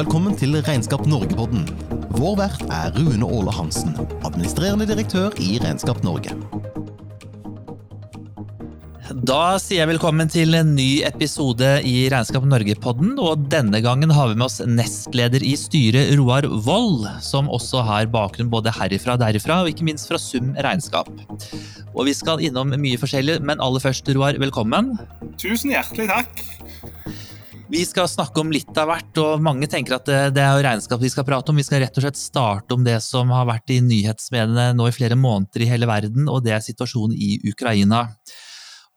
velkommen til Regnskap Norge-podden. Vår vert er Rune Åle Hansen, administrerende direktør i Regnskap Norge. Da sier jeg velkommen til en ny episode i Regnskap Norge-podden. Og denne gangen har vi med oss nestleder i styret, Roar Wold, som også har bakgrunn både herifra og derifra, og ikke minst fra Sum Regnskap. Og vi skal innom mye forskjellig, men aller først, Roar, velkommen. Tusen hjertelig takk. Vi skal snakke om litt av hvert, og mange tenker at det, er regnskap vi skal prate om. Vi skal rett og slett starte om det som har vært i nyhetsmediene nå i flere måneder i hele verden, og det er situasjonen i Ukraina.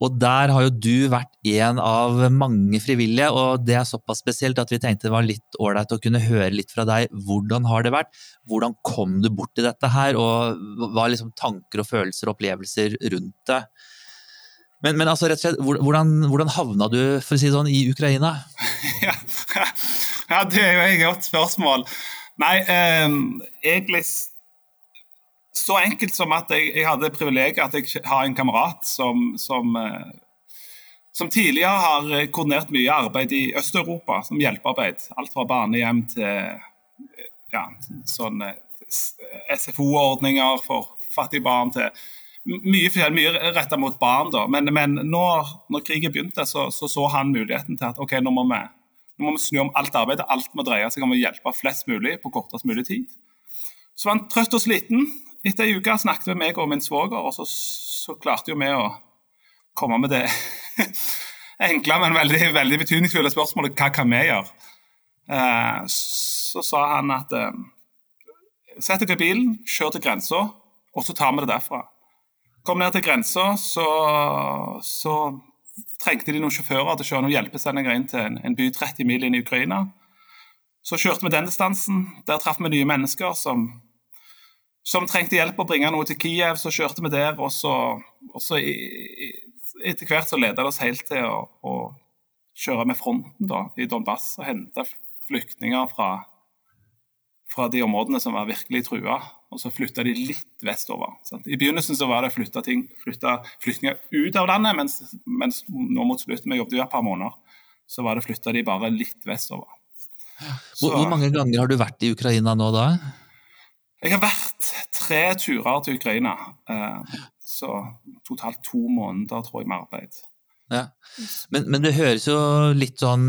Og der har jo du vært en av mange frivillige, og det er såpass spesielt at vi tenkte det var litt ålreit å kunne høre litt fra deg. Hvordan har det vært? Hvordan kom du bort til dette her, og hva er liksom tanker og følelser og opplevelser rundt det? Men, men altså, rett og slett, hvordan, hvordan, havna du for å si sånn, i Ukraina? ja, det er jo et godt spørsmål. Nei, eh, egentlig så enkelt som at jeg, jeg hadde privilegiet at jeg har en kamerat som, som, eh, som tidligere har koordinert mye arbeid i Øst-Europa, som hjelpearbeid. Alt fra barnehjem til ja, sånn SFO-ordninger for fattige barn til mye, mye retta mot barn, da. Men, men nå, når krigen begynte, så, så, så han muligheten til at ok, nå må vi, nå må vi snu om alt arbeidet. Alt må dreie seg om å hjelpe flest mulig på kortest mulig tid. Så var han trøtt og sliten. Etter ei uke snakket vi meg og min svoger, og så, så klarte jo vi å komme med det enkle, men veldig, veldig betydningsfulle spørsmålet hva kan vi gjøre? Eh, så sa han at eh, sett dere i bilen, kjør til grensa, og så tar vi det derfra. Kom ned til grensa, så, så, trengte de noen sjåfører til å kjøre noen hjelpesendinger inn til en, en, by 30 mil inn i Ukraina. Så kjørte vi den distansen. Der traff vi nye mennesker som, som trengte hjelp å bringe noe til Kiev. Så kjørte vi der, og så, og så i, i, etter hvert så leda det oss helt til å, å kjøre med fronten da, i Donbass og hente flyktninger fra, fra de områdene som var virkelig trua og så flytta de litt vestover. Sant? I begynnelsen så var det flytta flyktninger ut av landet, mens, mens nå mot slutten, vi jobbet jo et par måneder, så var det flytta de bare litt vestover. Så, hvor, mange ganger har du vært i Ukraina nå da? Jeg har vært tre turer til Ukraina. Eh, så totalt to måneder, tror jeg, med arbeid. Ja. Men, men, det høres jo litt sånn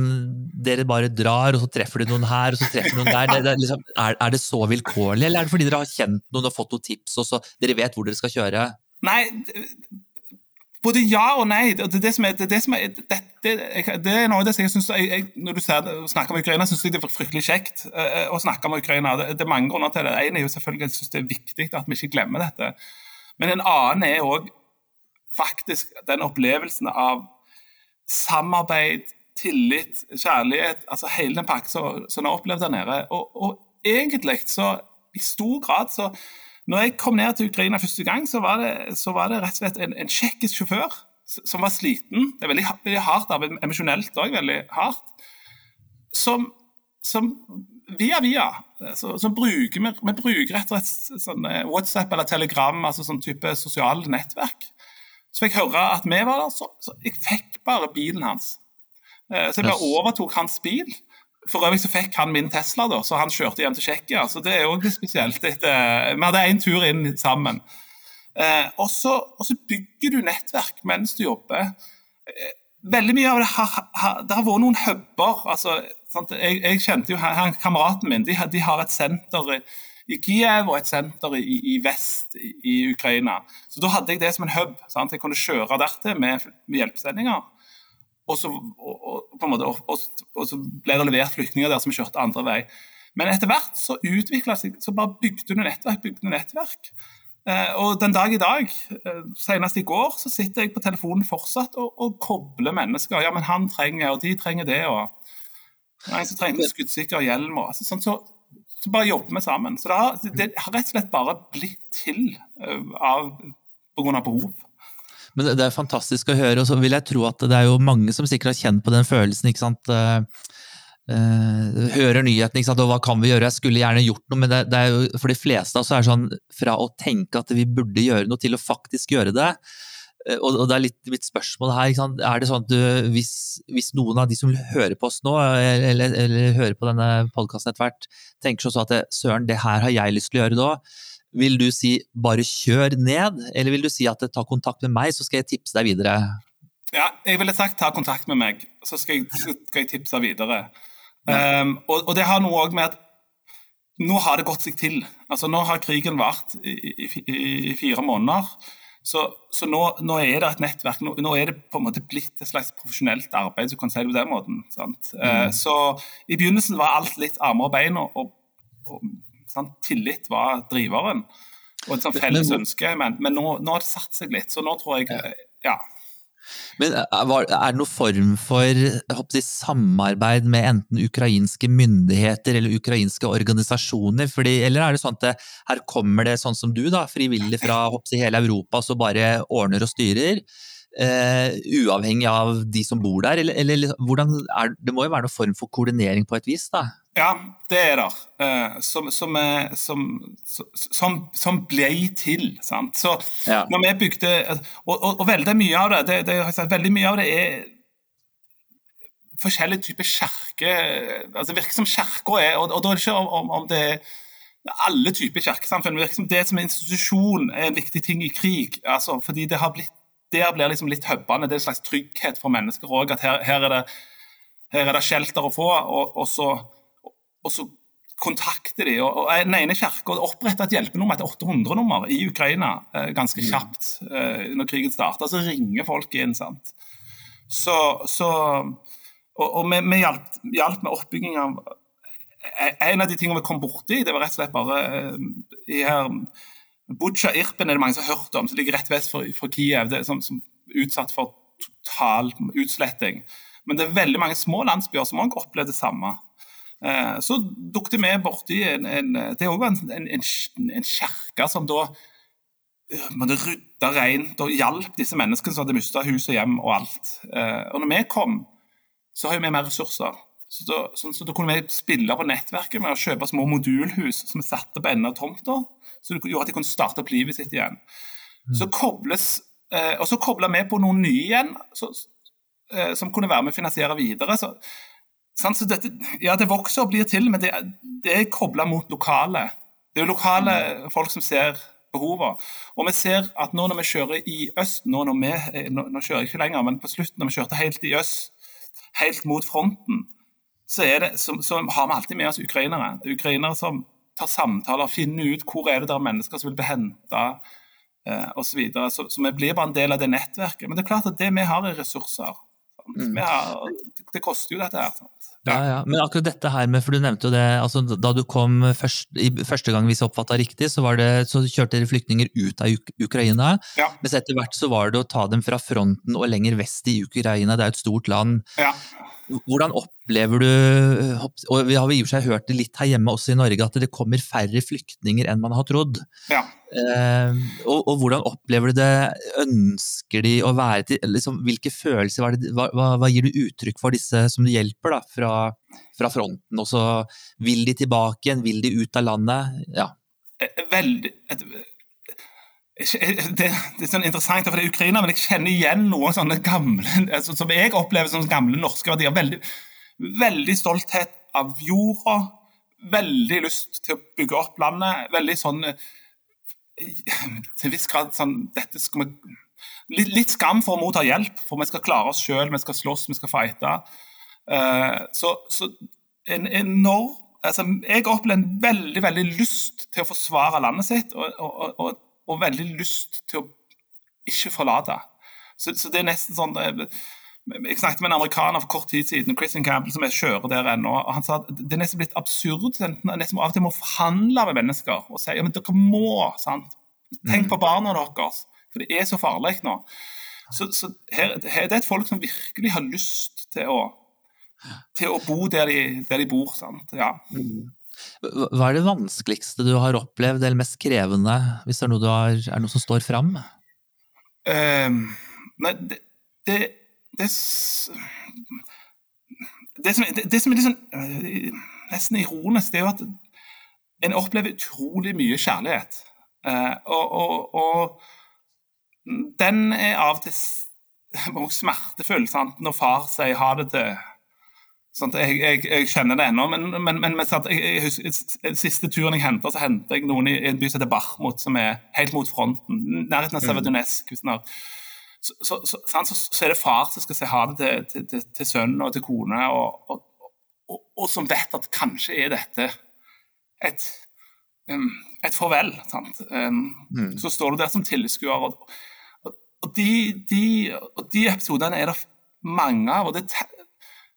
Dere bare drar, og så treffer du noen her, og så treffer du noen der. Det, det, liksom, er, er, det så vilkårlig, eller er det fordi dere har kjent noen og fått noen tips, og så dere vet hvor dere skal kjøre? Nei, både ja og nei. Det, det, som er, det, som er, det, det er noe av det som jeg synes, Når du snakker om Ukraina, syns jeg det er fryktelig kjekt uh, å snakke om Ukraina. Det, er mange grunner til det. En er jo selvfølgelig at jeg synes det er viktig at vi ikke glemmer dette. Men en annen er òg faktisk den opplevelsen av samarbeid, tillit, kjærlighet, altså hele den pakken som jeg har opplevd der nede. Og, og, egentlig så, i stor grad, så når jeg kom ned til Ukraina første gang, så var det, så var det rett og slett en, en tsjekkisk sjåfør som var sliten. Det er veldig, veldig hardt arbeid, emosjonelt òg veldig hardt. Som, som via via så, så bruker vi, vi bruker rett og slett sånn WhatsApp eller Telegram, altså sånn type sosiale nettverk. Så fikk jeg høre at vi var der, så, så jeg fikk bare bilen hans. Eh, så jeg bare overtok hans bil. For øvrig så fikk han min Tesla, da, så han kjørte hjem til Tsjekkia. Så det er jo litt spesielt. Etter, vi hadde én tur inn sammen. Eh, og, så, bygger du nettverk mens du jobber. Eh, veldig mye av det har, har, det har vært noen huber. Altså, jeg, jeg, kjente jo han, Kameraten min de, de har et senter i Kiev og et senter i, i vest i, i, Ukraina. Så Da hadde jeg det som en hub. Sant? Jeg kunne kjøre dertil med, med hjelpesendinger. Og så, og, og, måte, og så, ble det levert flyktninger der som kjørte andre vei. Men etter hvert så utvikla seg Så bare bygde du nettverk, bygde du nettverk. Eh, og den dag i dag, eh, senest i går, så sitter jeg på telefonen fortsatt og, og kobler mennesker. Ja, men han trenger, og de trenger det, og en som trenger skuddsikker hjelm. og altså, sånn, så så bare jobber vi sammen. Så det har, det har, rett og slett bare blitt til uh, av, på grunn av behov. Men det, det er fantastisk å høre, og så vil jeg tro at det er jo mange som sikkert har kjent på den følelsen. ikke sant? Uh, uh, hører nyhetene, ikke sant? og hva kan vi gjøre? Jeg skulle gjerne gjort noe, men det, det er jo, for de fleste av oss er det sånn fra å tenke at vi burde gjøre noe, til å faktisk gjøre det. Eh, og, og, det er litt mitt spørsmål her. Er det sånn at du, hvis, hvis, noen av de som hører på oss nå, eller, eller hører på denne podkasten etter hvert, tenker sånn at søren, det her har jeg lyst til å gjøre nå, vil du si bare kjør ned, eller vil du si at ta kontakt med meg, så skal jeg tipse deg videre? Ja, jeg ville sagt ta kontakt med meg, så skal jeg, skal jeg tipse videre. Um, og, og, det har noe òg med at nå har det gått seg til. Altså Nå har krigen vart i, i, i fire måneder. Så, så nå, nå, er det et nettverk. Nå, nå, er det på en måte blitt et slags profesjonelt arbeid. så kan si det på den måten. Mm. Uh, så I begynnelsen var alt litt armer og bein, og, og sant? tillit var driveren. Og et sånt felles ønske. Men, men nå, nå, har det satt seg litt. Så nå tror jeg ja, men eh, Er det noen form for håper, samarbeid med enten ukrainske myndigheter eller ukrainske organisasjoner? Fordi, eller er det sånn at det, her kommer det sånn som du, da, frivillig fra håper, hele Europa, så bare ordner og styrer? Uh, uavhengig av de som bor der, eller, eller er, det må jo være noen form for koordinering på et vis? da? Ja, det er det. Uh, som, som, som, som, ble til. Sant? Så ja. når vi bygde Og, og, og veldig mye av det, det, det sagt, veldig mye av det er forskjellige typer kirke altså Det virker som kirka er og, og da er det ikke om, om det er alle typer kirkesamfunn. Det virker som det som institusjon er en viktig ting i krig. altså fordi det har blitt der blir liksom litt hubbende. Det er en slags trygghet for mennesker òg. At her, her, er det, her er det shelter å få, og, og, så, og så kontakter de. og, og Den ene kirka oppretta et hjelpenummer, et 800-nummer, i Ukraina eh, ganske mm. kjapt mm. når krigen starta. Så ringer folk inn. sant? Så, så Og, og vi, vi hjalp, hjalp, med oppbygging av eh, En av de tingene vi kom borti, det var rett og slett bare i her Butsja Irpen er det mange som har hørt om, som ligger rett vest for, for Kiev. det er som, som utsatt for total utsletting. Men det er veldig mange små landsbyer som også opplever det samme. Eh, så dukket vi borti en, en, det er òg en, en, en kjerke som da eh, måtte rydde rent og hjalp disse menneskene som hadde mista hus og hjem og alt. Eh, og når vi kom, så har vi mer ressurser. Så da, så, så da, kunne vi spille på nettverket med å kjøpe små modulhus som vi satte på enden av tomta. Så det gjorde at de kunne starte opp livet sitt igjen. Mm. Så kobles, eh, og så kobla vi på noen nye igjen, så, eh, som kunne være med å finansiere videre. Så, sant, så dette, ja, det vokser og blir til, men det, det er kobla mot lokale. Det er jo lokale mm. folk som ser behovene. Og vi ser at nå når vi kjører i øst, nå, når vi, eh, nå, nå kjører jeg ikke lenger, men på slutten når vi kjørte helt i øst, helt mot fronten, så, det, så, så, har vi alltid med oss ukrainere. Det er ukrainere som tar samtaler, finner ut hvor er det der mennesker som vil bli henta eh, osv. Så, så Så vi blir bare en del av det nettverket. Men det er klart at det vi har, er ressurser. Mm. Har, det koster jo dette her. Sant? Ja, ja. Men akkurat dette her med, for du nevnte jo det, altså da du kom først, første gang hvis jeg oppfatta riktig, så, det, så, kjørte dere flyktninger ut av Uk Ukraina. Ja. Mens etter hvert så var det å ta dem fra fronten og lenger vest i Ukraina, det er jo et stort land. Ja. Hvordan opplever du, og vi har i og for seg hørt det litt her hjemme også i Norge, at det kommer færre flyktninger enn man har trodd. Ja. Eh, og, og, hvordan opplever du det? Ønsker de å være til liksom, Hvilke følelser det, hva, hva, hva, gir du uttrykk for disse som du hjelper da, fra, fra fronten? Og så vil de tilbake igjen, vil de ut av landet? Ja. Eh, veldig det, det, er sånn interessant, for det er Ukraina, men jeg kjenner igjen noen sånne gamle altså, som jeg opplever som gamle norske verdier. Veldig, veldig stolthet av jorda. Veldig lyst til å bygge opp landet. Veldig sånn Til en viss grad sånn dette skal vi, litt, litt, skam for å motta hjelp, for vi skal klare oss sjøl, vi skal slåss, vi skal fighte. Uh, så, så en enorm altså, Jeg opplever en veldig veldig lyst til å forsvare landet sitt. og, og, og og veldig lyst til å ikke forlate. Så, så det er nesten sånn eh, jeg snakket med en amerikaner for kort tid siden, Christian Campbell, som er kjører der ennå. og Han sa at det er nesten blitt absurd. nesten Av og til må forhandle med mennesker og si ja, men dere må. sant? Tenk på barna deres, for det er så farlig nå. Så, så her, her, Det er et folk som virkelig har lyst til å, til å bo der de, der de bor. sant? Ja. Hva er det vanskeligste du har opplevd, eller mest krevende, hvis det er noe, har, er noe som står fram? Um, nei, det, det, det, det, som, det, som, er litt sånn nesten ironisk, det er jo at en opplever utrolig mye kjærlighet. Uh, og, og, og, den er av og til smertefull sant? når far sier ha det til Sånn, jeg, jeg, jeg, kjenner det ennå, men, men, men, men jeg, jeg siste turen jeg henta, så hentet jeg noen i en by som heter Barmut, som er helt mot fronten, nærheten av mm. Så, Så, så, så, så, er det far som skal si ha det til, til, til, sønnen og til kone, og, og, og, og, som vet at kanskje er dette et, um, et farvel. Um, mm. Så står du der som tilskuer, og, de, de, de episodene er det mange av. og det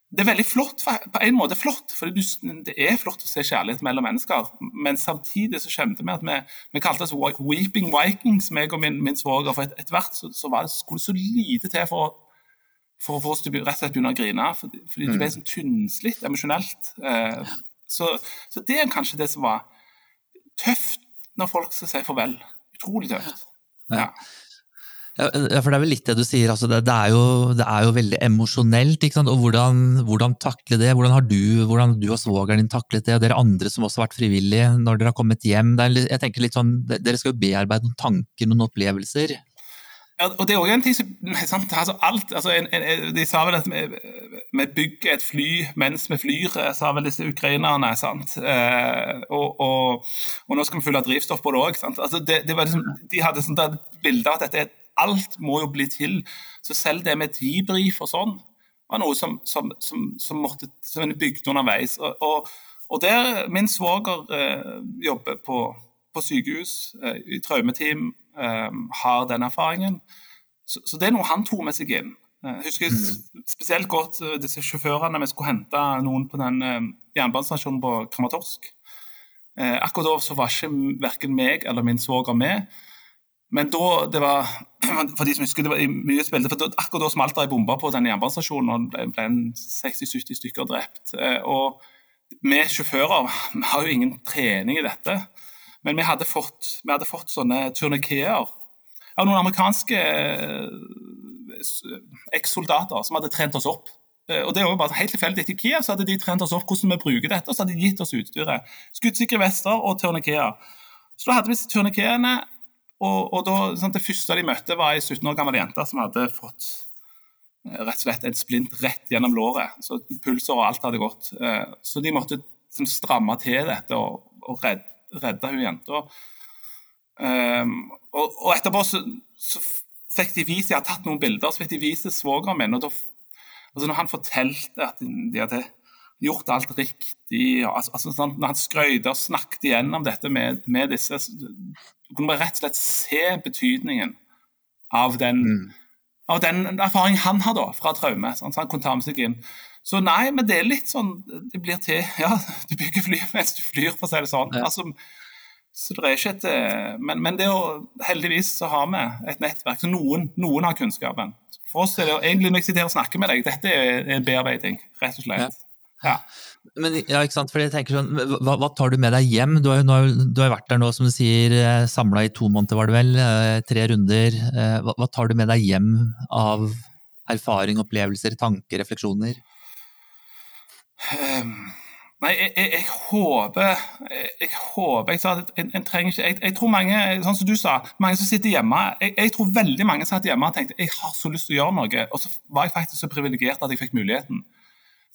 det er veldig flott, på en måte flott, for det er flott å se kjærlighet mellom mennesker. Men samtidig så kjente vi at vi, vi kalte oss Weeping Vikings, meg og min, min svoger. For etter hvert så, så det, skulle det så lite til for, for å få oss til rett og slett begynne å grine. Fordi, fordi du ble så sånn tynnslitt emosjonelt. Eh, så, så, det er kanskje det som var tøft når folk skal si farvel. Utrolig tøft. Ja. Ja, for Det er vel litt det du sier. Altså det, det, er jo, det, er jo, veldig emosjonelt. Og hvordan, hvordan, takle det? Hvordan har du, hvordan du og svogeren din taklet det, og dere andre som også har vært frivillige når dere har kommet hjem? Er, jeg tenker litt sånn, Dere skal jo bearbeide noen tanker, noen opplevelser. Ja, og det er også en ting som sant, altså alt, altså en, en, De sa vel at vi, vi, bygger et fly mens vi flyr, sa vel disse ukrainerne. sant? Eh, og, og, og, nå skal vi fylle drivstoff på det òg. Altså liksom, de hadde sånt bilde av at dette er alt må jo bli til. Så selv det med debrief og sånn var noe som, som, som, som måtte som en bygde underveis. Og, og, og der Min svoger eh, jobber på, på sykehus, eh, i traumeteam, eh, har den erfaringen. Så, så, det er noe han tok med seg inn. Jeg husker mm. spesielt godt eh, disse sjåførene vi skulle hente noen på den eh, jernbanestasjonen på Kramatorsk. Eh, akkurat da så var ikke verken meg eller min svoger med. Men da det var for de som husker, det var mye spilte, for Akkurat da smalt det ei bombe på den jernbanestasjonen, og det ble 60-70 stykker drept. Eh, og vi sjåfører vi har jo ingen trening i dette, men vi hadde fått, vi hadde fått sånne turnikeer av noen amerikanske ekssoldater som hadde trent oss opp. Eh, og det er jo bare Helt tilfeldig. I Kiev så hadde de trent oss opp hvordan vi bruker dette, og så hadde de gitt oss utstyret. Skuddsikre vester og turnikeer. Så da hadde vi turnikeene og, og da, sånn, Det første de møtte, var ei 17 år gammel jente som hadde fått eh, rett og slett en splint rett gjennom låret. så Pulser og alt hadde gått. Eh, så de måtte som, stramme til dette og, og redde, redde hun jenta. Um, og, og, etterpå så, så, fikk de vist, Jeg har tatt noen bilder, så fikk de vist til svogeren min. og da, altså Når han fortalte at de hadde gjort alt riktig. Altså, altså, sånn, når han skrøt og snakket igjennom dette med, med disse Du kunne rett og slett se betydningen av den, mm. av den erfaringen han har da, fra traume. Sånn, så han kunne ta med seg inn. Så nei, men det er litt sånn Det blir til Ja, du bygger fly mens du flyr, for å si det sånn. Ja. Altså, så det er ikke et eh, Men, men det å, heldigvis så har vi et nettverk, så noen, noen har kunnskapen. For oss er det egentlig når jeg sitter og snakker med deg, dette er en bearbeiding, rett og slett. Ja. Ja. Men, ja, ikke sant? Fordi jeg tenker sånn, hva, hva, tar du med deg hjem? Du har, du har vært der nå, som du sier, eh, samla i to måneder, var det vel? Eh, tre runder. Eh, hva, hva, tar du med deg hjem av erfaring, opplevelser, tanker, refleksjoner? Um, nei, jeg, jeg, jeg, håper Jeg håper jeg sa at en, en trenger ikke jeg, jeg, tror mange, sånn som du sa, mange som sitter hjemme Jeg, tror veldig mange satt hjemme og tenkte jeg har så lyst til å gjøre noe, og så var jeg faktisk så privilegert at jeg fikk muligheten.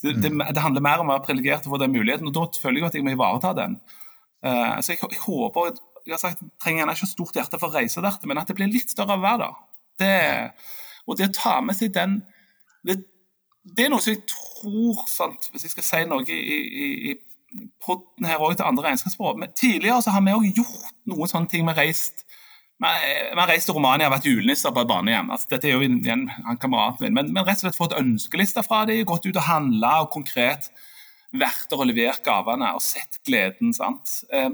Det, det, mm. det, handler mer om å være privilegert og få den muligheten, og da føler jeg at jeg må ivareta den. Uh, så jeg, jeg, håper jeg har sagt, jeg trenger gjerne ikke stort hjerte for å reise der, men at det blir litt større å være der. Det, og det å ta med seg den det, det er noe som jeg tror, sant, hvis jeg skal si noe i, i, i podden her òg til andre regnskapsbyrå Tidligere så har vi òg gjort noen sånne ting. Vi har reist vi har reist til Romania og vært julenisser på et barnehjem. Altså, dette er jo igjen han kameraten min. Men, men, rett og slett fått ønskelister fra dem, gått ut og handla og konkret vært der og levert gavene og sett gleden. sant? Eh,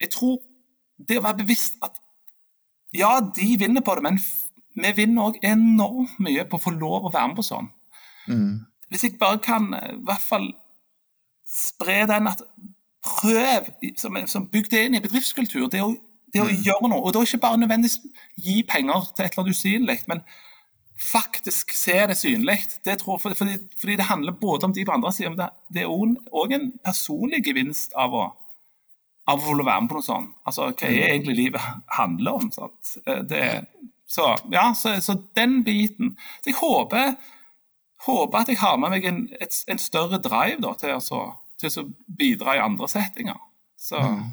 jeg tror det å være bevisst at ja, de vinner på det, men vi vinner òg enormt mye på å få lov å være med på sånn. Mm. Hvis jeg bare kan eh, i hvert fall spre den at prøv, som, som bygd det inn i bedriftskultur, det å det å mm. gjøre noe. Og da ikke bare nødvendigvis gi penger til et eller annet usynlig, men faktisk se det synlig. Det fordi, fordi, det handler både om de på andre siden, men det, det er òg en personlig gevinst av å, av å være med på noe sånt. Altså, Hva er mm. egentlig livet handler om? Sant? Eh, det, Så ja, så, så den biten. Så jeg håper, håper at jeg har med meg en, et, en større drive da, til, å, til, å, bidra i andre settinger. Så... Mm.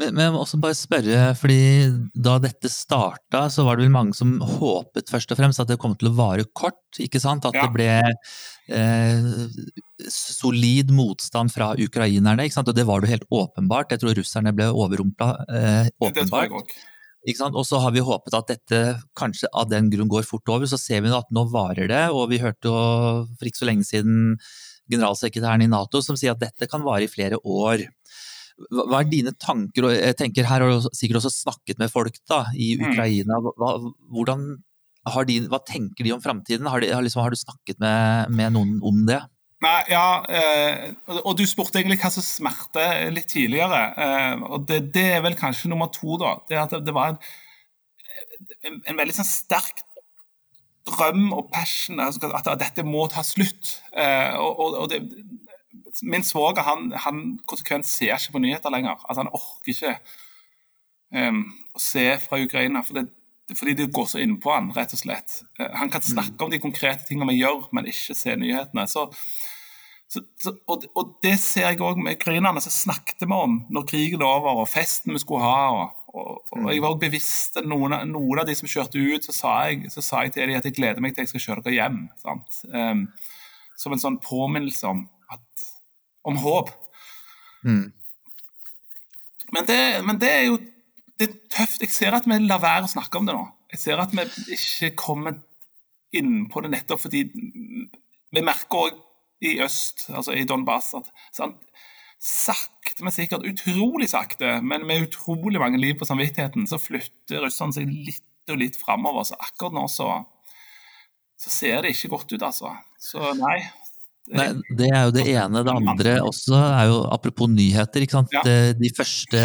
Men, men, jeg må også bare spørre, fordi da dette starta, så var det vel mange som håpet først og fremst at det kom til å vare kort, ikke sant? At ja. det ble eh, solid motstand fra ukrainerne, ikke sant? og det var det helt åpenbart. Jeg tror russerne ble overrumpla eh, åpenbart. Og så har vi håpet at dette kanskje av den grunn går fort over. Så ser vi at nå varer det, og vi hørte jo for ikke så lenge siden generalsekretæren i Nato som sier at dette kan vare i flere år. Hva er dine tanker, jeg tenker her har du sikkert også snakket med folk da, i mm. Ukraina. Hva, hvordan de, hva tenker de om framtiden? Har, liksom, har, du snakket med, med, noen om det? Nei, ja, eh, og du spurte egentlig hva som smerter litt tidligere. Eh, og det, det, er vel kanskje nummer to, da. Det at det, var en, en, en, veldig sånn sterk drøm og passion altså, at, dette må ta slutt. Eh, og, og det, min svoger han, han, konsekvent ser ikke på nyheter lenger. Altså, han orker ikke um, å se fra Ukraina. For det, fordi det går så innpå han, rett og slett. Uh, han kan snakke om de konkrete tingene vi gjør, men ikke se nyhetene. Så, så, så, og, og, det ser jeg òg med ukrainerne. Så snakket vi om når krigen er over, og festen vi skulle ha. og, og, og jeg var også bevisst noen, noen, av de som kjørte ut, så sa, jeg, så sa jeg til dem at jeg gleder meg til jeg skal kjøre dere hjem. Um, som en sånn påminnelse om om håp. Mm. Men, det, men, det, er jo det er tøft. Jeg ser at vi lar være å snakke om det nå. Jeg ser at vi ikke kommer inn på det nettopp fordi vi merker òg i øst, altså i Donbass, at sant, sakte, men sikkert, utrolig sakte, men med utrolig mange liv på samvittigheten, så flytter russerne seg litt og litt framover. Så akkurat nå så, så ser det ikke godt ut, altså. Så nei, Nei, det er jo det ene. Det andre også er jo apropos nyheter. ikke sant? Ja. De første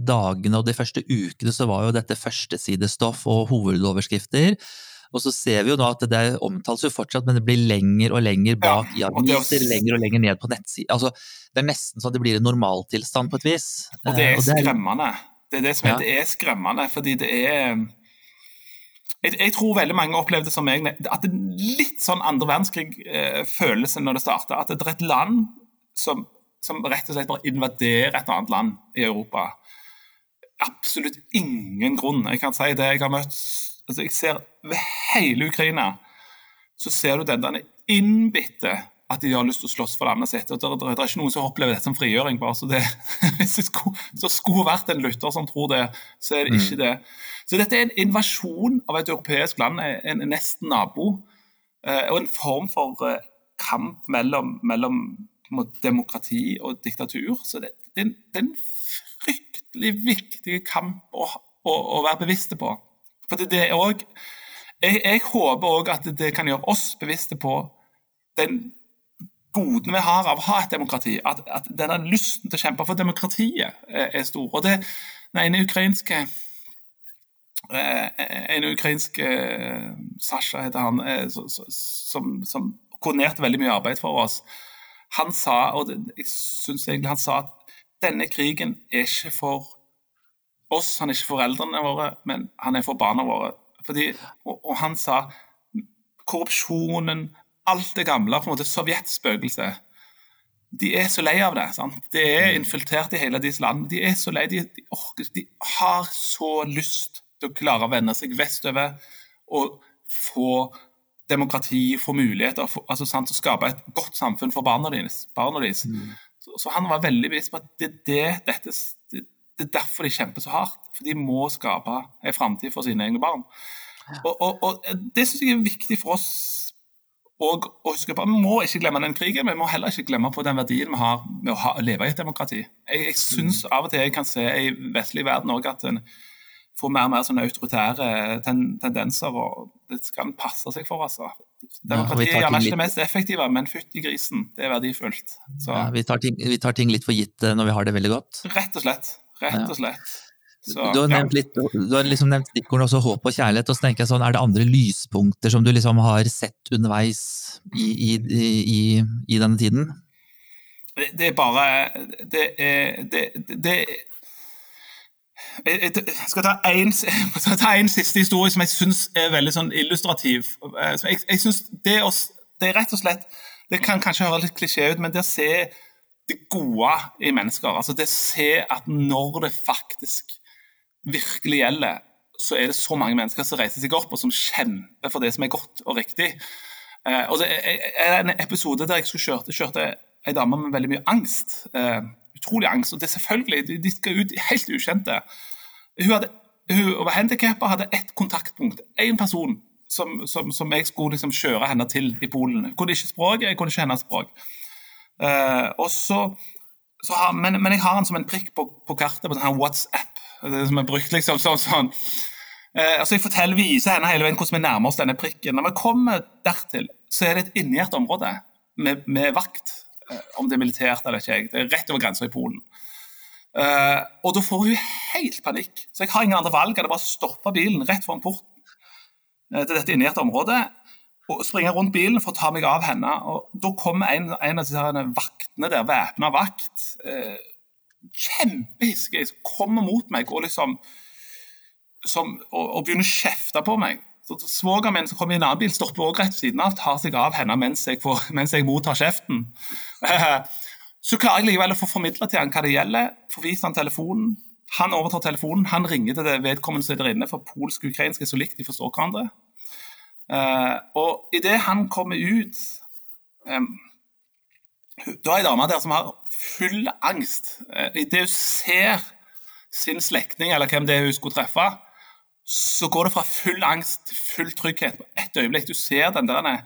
dagene og de første ukene så var jo dette førstesidestoff og hovedoverskrifter. Og så ser vi jo nå at det omtales jo fortsatt, men det blir lenger og lenger bak ja, i aviser, lenger og lenger ned på nettsider. Altså, det er nesten sånn at det blir en normaltilstand på et vis. Og det er, og det er... skremmende. Det er det som er, ja. det er skremmende, fordi det er jeg, jeg, tror veldig mange opplevde som meg, at det er litt sånn andre verdenskrig-følelse eh, når det starter. At det er et land som, som, rett og slett bare invaderer et annet land i Europa. Absolutt ingen grunn. Jeg kan si det jeg har møtt altså Jeg ser ved hele Ukraina så ser du den der innbitte at de har lyst til å slåss for landet sitt. og Det, det, det er ikke noen som opplever dette som frigjøring. bare så det, Hvis det skulle, så skulle vært en lytter som tror det, så er det ikke mm. det. Så dette er en invasjon av et europeisk land, en, nesten nabo, eh, og en form for eh, kamp mellom, mellom demokrati og diktatur. Så det, det, det er en fryktelig viktig kamp å, å, å være bevisste på. For det, er også, jeg, jeg håper òg at det kan gjøre oss bevisste på den goden vi har av å ha et demokrati. At, at denne lysten til å kjempe for demokratiet er, er stor. Og det, den ene ukrainske en ukrainsk eh, Sasha heter han, eh, som, som koordinerte veldig mye arbeid for oss. Han sa, og jeg synes egentlig han sa at denne krigen er ikke for oss, han er ikke for foreldrene våre, men han er for barna våre. Fordi, og, og, han sa korrupsjonen, alt det gamle, på en måte sovjetspøkelset de er så lei av det. sant? Det er mm. infiltrert i hele deres land. De er så lei. De, de, orker, de har så lyst til å klare å vende seg vestover og få demokrati, få muligheter, for, altså sant, å skape et godt samfunn for barna deres. Barna deres. Mm. Så, så, han var veldig bevisst på at det, det, dette, det, det, er derfor de kjemper så hardt. For de må skape en framtid for sine egne barn. Og, og, og Det syns jeg er viktig for oss og å huske på, Vi må ikke glemme den krigen, men vi må heller ikke glemme på den verdien vi har med å, ha, leve i et demokrati. Jeg, jeg syns av og til jeg kan se i vestlig verden også at en, får mer og mer sånne autoritære ten tendenser. og Det skal passe seg for. altså. Demokratiet er gjerne ikke det mest effektive, men fytti grisen, det er verdifullt. Ja, vi, tar ting, vi, tar ting, litt for gitt eh, når vi har det veldig godt. Rett og slett. Rett og slett. Så, du har nevnt litt, du har liksom nevnt stikkordene også håp og kjærlighet. og så tenker jeg sånn, Er det andre lyspunkter som du liksom har sett underveis i, i, i, i denne tiden? Det, det, er bare Det er det, det, jeg, skal ta en, siste historie som jeg syns er veldig sånn illustrativ. Eh, jeg, jeg synes det, er, det, er rett og slett Det kan kanskje høre litt klisjé ut, men det å se det gode i mennesker, altså det å se at når det faktisk virkelig gjelder, så er det så mange mennesker som reiser seg opp og som kjemper for det som er godt og riktig. Eh, og Det er en episode der jeg skulle kjørte, kjørte ei dame med veldig mye angst. Utrolig angst. Og det er selvfølgelig, de skal ut helt ukjente. Hun, hadde, hun var handikappa, hadde ett kontaktpunkt. Én person som, som, som, jeg skulle liksom kjøre henne til i Polen. Jeg kunne ikke språket, jeg kunne ikke hennes språk. Uh, og så, så har, men, men, jeg har han som en prikk på, på kartet på sånn WhatsApp. Det som er brukt liksom sånn, sånn. Uh, altså Jeg forteller, viser henne hele veien hvordan vi nærmer oss denne prikken. Når vi kommer dertil, så er det et inngjert område med, med vakt. Uh, om det er militært eller ikke. Det er rett over grensa i Polen. Uh, og da får hun helt panikk. Så jeg har ingen andre valg enn å bare stoppe bilen rett foran porten uh, til dette inngjerdede området. Og springe rundt bilen for å ta meg av henne. Og Da kommer en, en av disse vaktene der, væpna vakt, uh, kjempehiskig, kommer mot meg og liksom som, og, og, begynner å kjefte på meg. Så Svogeren min som kommer i bil, stopper også rett siden av, tar seg av henne mens jeg, får, mens jeg mottar kjeften. Så klarer jeg likevel å få formidla til han hva det gjelder. Får vist han telefonen. Han overtar telefonen. Han ringer til det vedkommende som er der inne, for polsk og ukrainsk er så likt, de forstår hverandre. Uh, og idet han kommer ut Da er ei dame der som har full angst. Uh, Idet hun ser sin slektning, eller hvem det er hun skulle treffe, så går det fra full angst til full trygghet på ett øyeblikk. Du ser den der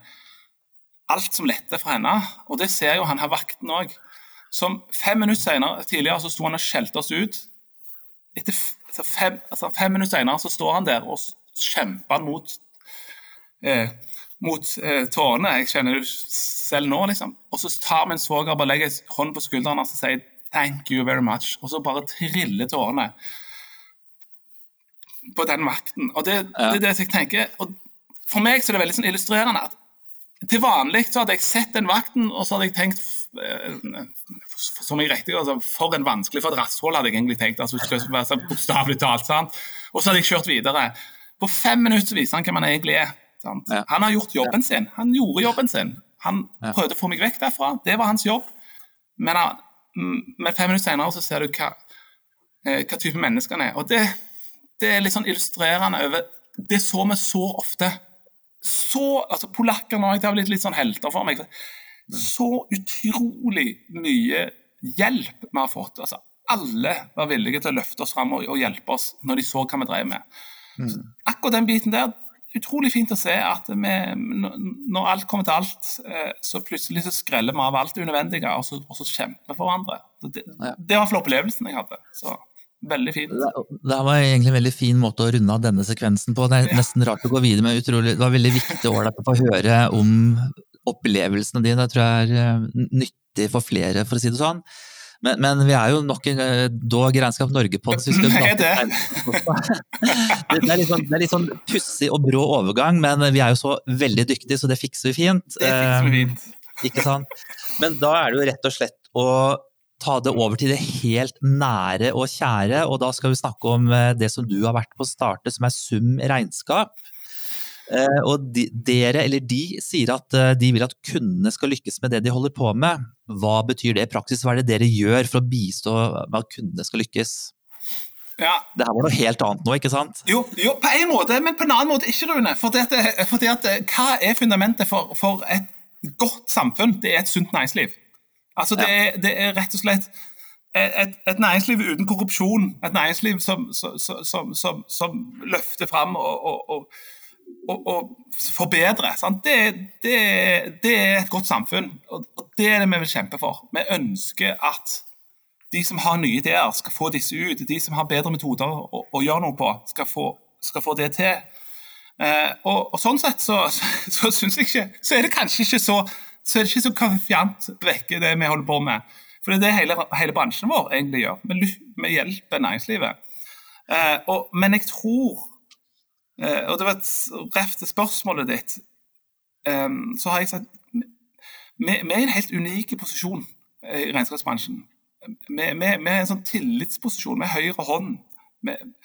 Alt som letter fra henne. Og det ser jo han her vakten òg som fem minutter senere, tidligere så sto han og skjelte oss ut. Etter altså fem, altså fem, minutter senere så står han der og kjemper mot, eh, mot eh, tårene. Jeg kjenner det selv nå, liksom. Og så tar min svoger og legger hånd på skulderen og sier 'thank you very much', og så bare triller tårene på den vakten. Og det, ja. det er det jeg tenker. Og for meg så er det veldig sånn illustrerende at til vanlig så hadde jeg sett den vakten, og så hadde jeg tenkt eh, som jeg riktig, altså, For en vanskelig for et rasshold, hadde jeg egentlig tenkt. altså sånn Bokstavelig talt. sant? Og så hadde jeg kjørt videre. På fem minutter viser han hvem han egentlig er. Ja. Han har gjort jobben sin. Han gjorde jobben sin. Han prøvde å få meg vekk derfra. Det var hans jobb. Men, men fem minutter senere så ser du hva, eh, hva type menneske han er. Og det, det er litt sånn illustrerende over Det så vi så ofte så, altså Polakker nå har blitt litt sånn helter for meg. Så utrolig mye hjelp vi har fått. altså Alle var villige til å løfte oss fram og, og hjelpe oss når de så hva vi drev med. Mm. Akkurat den biten der, utrolig fint å se at vi, når alt kommer til alt, eh, så plutselig så skreller vi av alt det unødvendige, og så, og så kjemper vi for hverandre. Det, det, var fall opplevelsen jeg hadde. så Veldig fint. Det var egentlig en veldig fin måte å runde av denne sekvensen på. Det er nesten rart å gå videre med. Utrolig, det var veldig viktig å få høre om opplevelsene dine. Det tror jeg er eh, nyttig for flere, for å si det sånn. Men, men vi er jo nok en eh, dog Regnskap Norge-pod. det. det. det er litt sånn, sånn pussig og brå overgang, men vi er jo så veldig dyktige, så det fikser vi fint. Det fikser vi fint. Eh, ikke sant? Men da er det jo rett og slett å ta det over til det helt nære og kjære, og da skal vi snakke om eh, det som du har vært på å starte, som er Sum regnskap. Eh, og de, dere, eller de, sier at eh, de vil at kundene skal lykkes med det de holder på med. Hva betyr det i praksis? Hva er det dere gjør for å bistå med at kundene skal lykkes? Ja. Det her var noe helt annet nå, ikke sant? Jo, jo, på en måte, men på en annen måte ikke, Rune. Fordi at, fordi at hva er fundamentet for, for et godt samfunn? Det er et sunt næringsliv. Altså, det, er, det er rett og slett et, et, næringsliv uten korrupsjon. Et næringsliv som, som, som, som løfter fram og, og, og, og forbedrer. Det, det, det, er et godt samfunn, og det er det vi vil kjempe for. Vi ønsker at de som har nye ideer, skal få disse ut. De som har bedre metoder å, å gjøre noe på, skal få, skal få det til. Eh, og, og, Sånn sett så, så, så, jeg ikke, så er det kanskje ikke så så er det ikke så kaffefjant vekke det vi holder på med. For det er det hele, hele bransjen vår egentlig gjør. Vi, vi hjelper næringslivet. Eh, og, men jeg tror eh, Og det var et ref til spørsmålet ditt. Eh, så har jeg sagt vi, vi, er i en helt unik posisjon i regnskapsbransjen. Vi, vi, vi er i en sånn tillitsposisjon med høyre hånd med,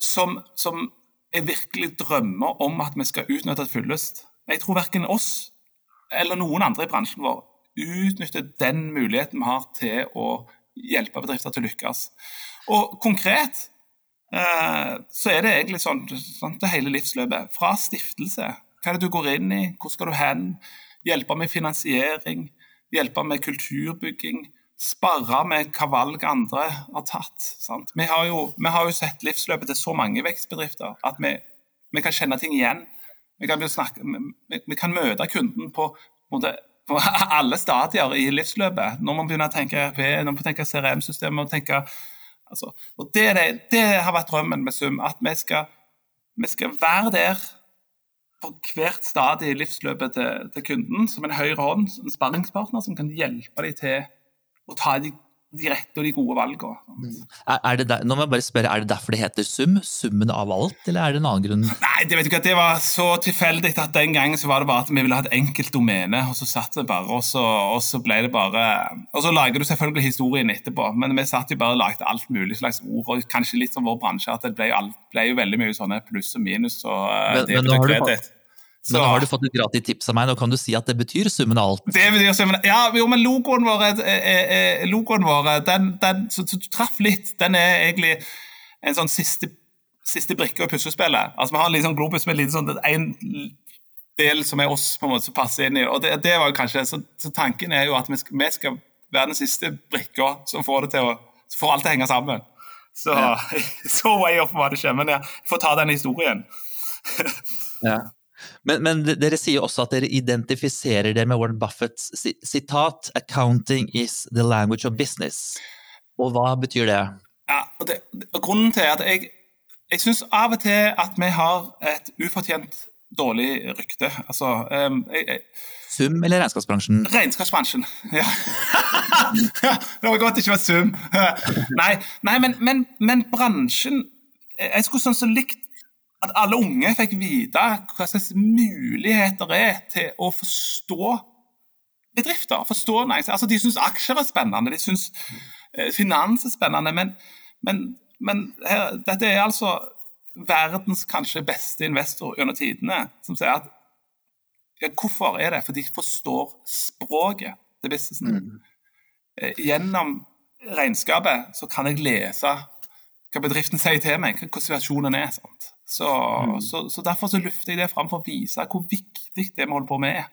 som, som jeg virkelig drømmer om at vi skal utnytte til fullest. Jeg tror verken oss eller noen andre i bransjen vår utnytter den muligheten vi har til å hjelpe bedrifter til å lykkes. Og konkret eh, så er det egentlig sånn, sånn til hele livsløpet. Fra stiftelse. Hva er det du går inn i? Hvor skal du hen? Hjelpe med finansiering. Hjelpe med kulturbygging. Sparre med hva valg andre har tatt. Vi har, jo, vi, har jo, sett livsløpet til så mange vekstbedrifter at vi, vi kan kjenne ting igjen. Vi kan, snakke, vi, vi kan møte kunden på, på, på, alle stadier i livsløpet. Når man begynner å tenke RP, når man tenker CRM-systemet tenke altså, og det, det, det, har vært drømmen med Sum. At vi skal, vi skal være der på hvert stadie i livsløpet til, til, kunden som en høyre hånd, en sparringspartner som kan hjelpe dem til å ta de de rette og de gode valgene. Mm. Er, det der, nå må jeg bare spørre, er det derfor det heter sum? Summen av alt, eller er det en annen grunn? Nei, det, vet du det var så tilfeldig at den gangen så var det bare at vi ville ha et enkelt domene, og så satt vi bare, og så, og så ble det bare Og så lager du selvfølgelig historien etterpå, men vi satt jo bare og lagde alt mulig slags ord, og kanskje litt som vår bransje, at det ble, ble jo veldig mye sånne pluss og minus og eh, men, debit og kreditt. Men nå har du fått et gratis tips av meg, nå kan du si at det betyr summen av alt. Det betyr summen, ja, jo, men logoen vår, logoen vår den, den, så, så, du traff litt. Den er egentlig en sånn siste, siste brikke i puslespillet. Altså, vi har en liten sånn globus med en, sånn, en del som er oss, på en måte, som passer inn i og det. det var kanskje, så, så, tanken er jo at vi skal, vi skal være den siste brikka som får det til å får alt til å henge sammen. Så, ja. så way off var det ikke, men jeg får ta den historien. ja. Men, men, dere sier også at dere identifiserer det med Warren Buffetts sitat 'accounting is the language of business'. Og hva betyr det? Ja, og det, grunnen til at jeg, jeg syns av og til at vi har et ufortjent dårlig rykte. Altså um, jeg, jeg, Sum eller regnskapsbransjen? Regnskapsbransjen, ja. det var godt det ikke var sum. nei, nei men, men, men, bransjen Jeg skulle sånn så likt at alle unge fikk vite hva slags muligheter det er til å forstå bedrifter. forstå næringsliv. Altså, De syns aksjer er spennende, de syns eh, finans er spennende, men, men, men her, dette er altså verdens kanskje beste investor gjennom tidene, som sier at ja, Hvorfor er det? For de forstår språket til businessen. Mm. Eh, gjennom regnskapet så kan jeg lese hva bedriften sier til meg, hva situasjonen er. Sant? Så, mm. så, så, Derfor så lufter jeg det fram for å vise hvor viktig det vi holder på med er.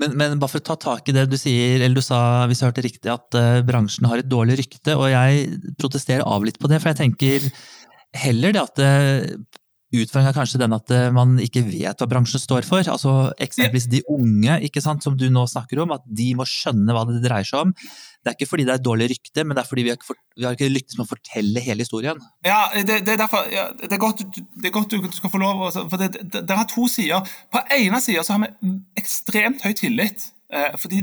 Men, men, bare for å ta tak i det du sier, eller du sa, hvis jeg hørte riktig, at uh, bransjen har et dårlig rykte, og jeg protesterer av litt på det, for jeg tenker heller det at uh, Utfordringen er kanskje den at uh, man ikke vet hva bransjen står for. altså Eksempelvis de unge, ikke sant, som du nå snakker om, at de må skjønne hva det dreier seg om. Det er ikke fordi det er dårlig rykte, men det er fordi vi har ikke, vi har ikke lyktes med å fortelle hele historien. Ja, Det, det er derfor, ja, det, er godt, det, er godt, du skal få lov for det, det, det har to sider. På ene sida har vi ekstremt høy tillit. Eh, fordi